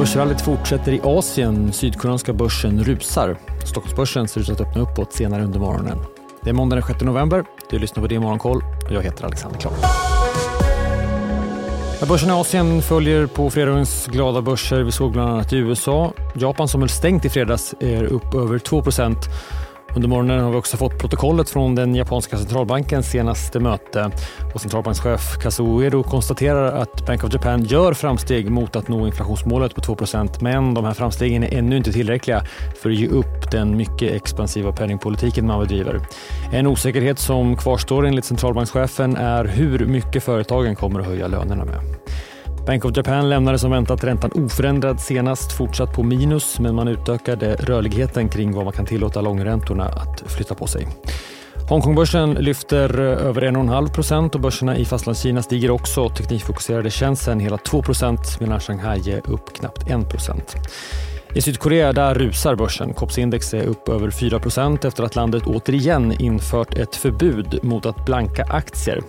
Börsrallyt fortsätter i Asien. Sydkoreanska börsen rusar. Stockholmsbörsen ser ut att öppna uppåt senare under morgonen. Det är måndag den 6 november. Du lyssnar på Det Morgonkoll och jag heter Alexander Klar. Börsen i Asien följer på fredagens glada börser. Vi såg bland annat i USA. Japan som höll stängt i fredags är upp över 2 under morgonen har vi också fått protokollet från den japanska centralbankens senaste möte. Och centralbankschef Kazuo Uedo konstaterar att Bank of Japan gör framsteg mot att nå inflationsmålet på 2% men de här framstegen är ännu inte tillräckliga för att ge upp den mycket expansiva penningpolitiken man bedriver. En osäkerhet som kvarstår enligt centralbankschefen är hur mycket företagen kommer att höja lönerna med. Bank of Japan lämnade som väntat räntan oförändrad senast, fortsatt på minus, men man utökade rörligheten kring vad man kan tillåta långräntorna att flytta på sig. Hongkongbörsen lyfter över 1,5 procent och börserna i Fastlandskina stiger också. Teknikfokuserade tjänsten hela 2 procent medan Shanghai är upp knappt 1 procent. I Sydkorea där rusar börsen. Kopsindex är upp över 4 efter att landet återigen infört ett förbud mot att blanka aktier.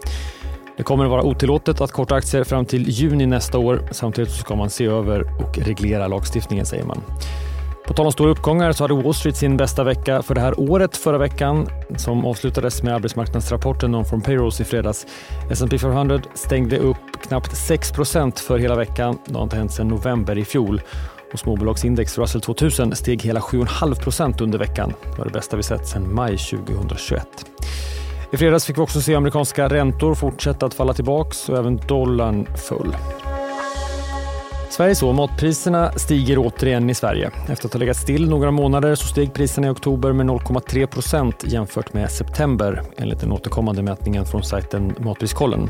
Det kommer att vara otillåtet att korta aktier fram till juni nästa år. Samtidigt ska man se över och reglera lagstiftningen säger man. På tal om stora uppgångar så hade Wall Street sin bästa vecka för det här året förra veckan som avslutades med arbetsmarknadsrapporten om from payrolls i fredags. S&P 500 stängde upp knappt 6% för hela veckan. Det har inte hänt sedan november i fjol. Och småbolagsindex Russell 2000 steg hela 7,5% under veckan. Det var det bästa vi sett sedan maj 2021. I fredags fick vi också se amerikanska räntor fortsätta att falla tillbaks och även dollarn föll. Sverige så, matpriserna stiger återigen i Sverige. Efter att ha legat still några månader så steg priserna i oktober med 0,3 procent jämfört med september enligt den återkommande mätningen från sajten Matpriskollen.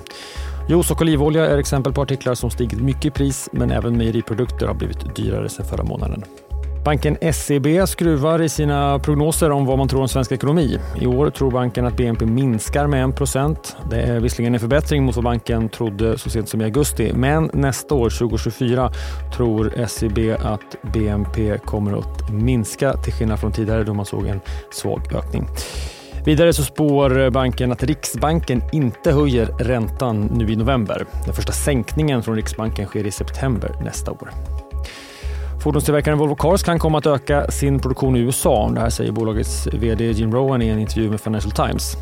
Juice och olivolja är exempel på artiklar som stigit mycket i pris men även mejeriprodukter har blivit dyrare sedan förra månaden. Banken SEB skruvar i sina prognoser om vad man tror om svensk ekonomi. I år tror banken att BNP minskar med 1 Det är visserligen en förbättring mot vad banken trodde så sent som i augusti. Men nästa år, 2024, tror SEB att BNP kommer att minska till skillnad från tidigare då man såg en svag ökning. Vidare så spår banken att Riksbanken inte höjer räntan nu i november. Den första sänkningen från Riksbanken sker i september nästa år. Fordonstillverkaren Volvo Cars kan komma att öka sin produktion i USA. Det här säger bolagets VD Jim Rowan i en intervju med Financial Times.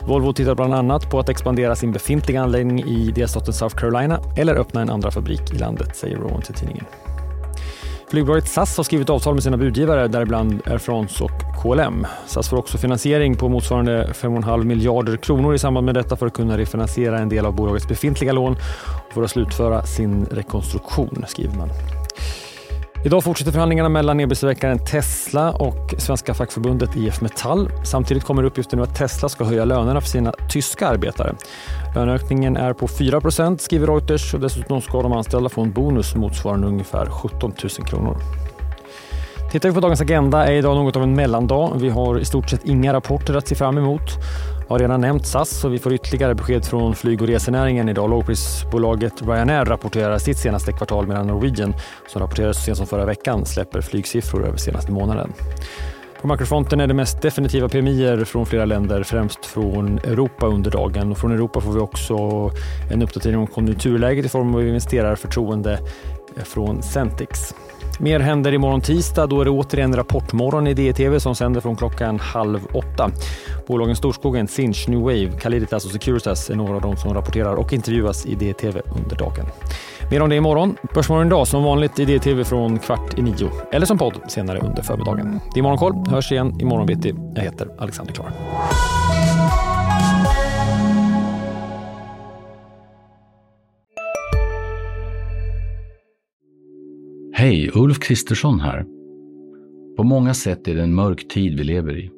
Volvo tittar bland annat på att expandera sin befintliga anläggning i delstaten South Carolina eller öppna en andra fabrik i landet, säger Rowan till tidningen. Flygbolaget SAS har skrivit avtal med sina budgivare, däribland Air France och KLM. SAS får också finansiering på motsvarande 5,5 miljarder kronor i samband med detta för att kunna refinansiera en del av bolagets befintliga lån och för att slutföra sin rekonstruktion, skriver man. Idag fortsätter förhandlingarna mellan elbilstillverkaren Tesla och Svenska fackförbundet IF Metall. Samtidigt kommer uppgiften att Tesla ska höja lönerna för sina tyska arbetare. Löneökningen är på 4% skriver Reuters och dessutom ska de anställda få en bonus motsvarande ungefär 17 000 kronor. Tittar vi på dagens agenda är idag något av en mellandag. Vi har i stort sett inga rapporter att se fram emot har redan nämnt SAS och vi får ytterligare besked från flyg och resenäringen idag. Lågprisbolaget Ryanair rapporterar sitt senaste kvartal medan Norwegian, som rapporterade så sent som förra veckan, släpper flygsiffror över senaste månaden. På makrofronten är det mest definitiva PMI från flera länder, främst från Europa under dagen. Och från Europa får vi också en uppdatering om konjunkturläget i form av investerarförtroende från Centix. Mer händer imorgon tisdag. Då är det återigen Rapportmorgon i DTV som sänder från klockan halv åtta. Bolagen Storskogen, Sinch, New Wave, Caliditas och Securitas är några av de som rapporterar och intervjuas i DTV under dagen. Mer om det imorgon. Börsmorgon idag som vanligt i DTV från kvart i nio eller som podd senare under förmiddagen. Det är Morgonkoll. Hörs igen imorgon bitti. Jag heter Alexander Klar. Hej, Ulf Kristersson här. På många sätt är det en mörk tid vi lever i.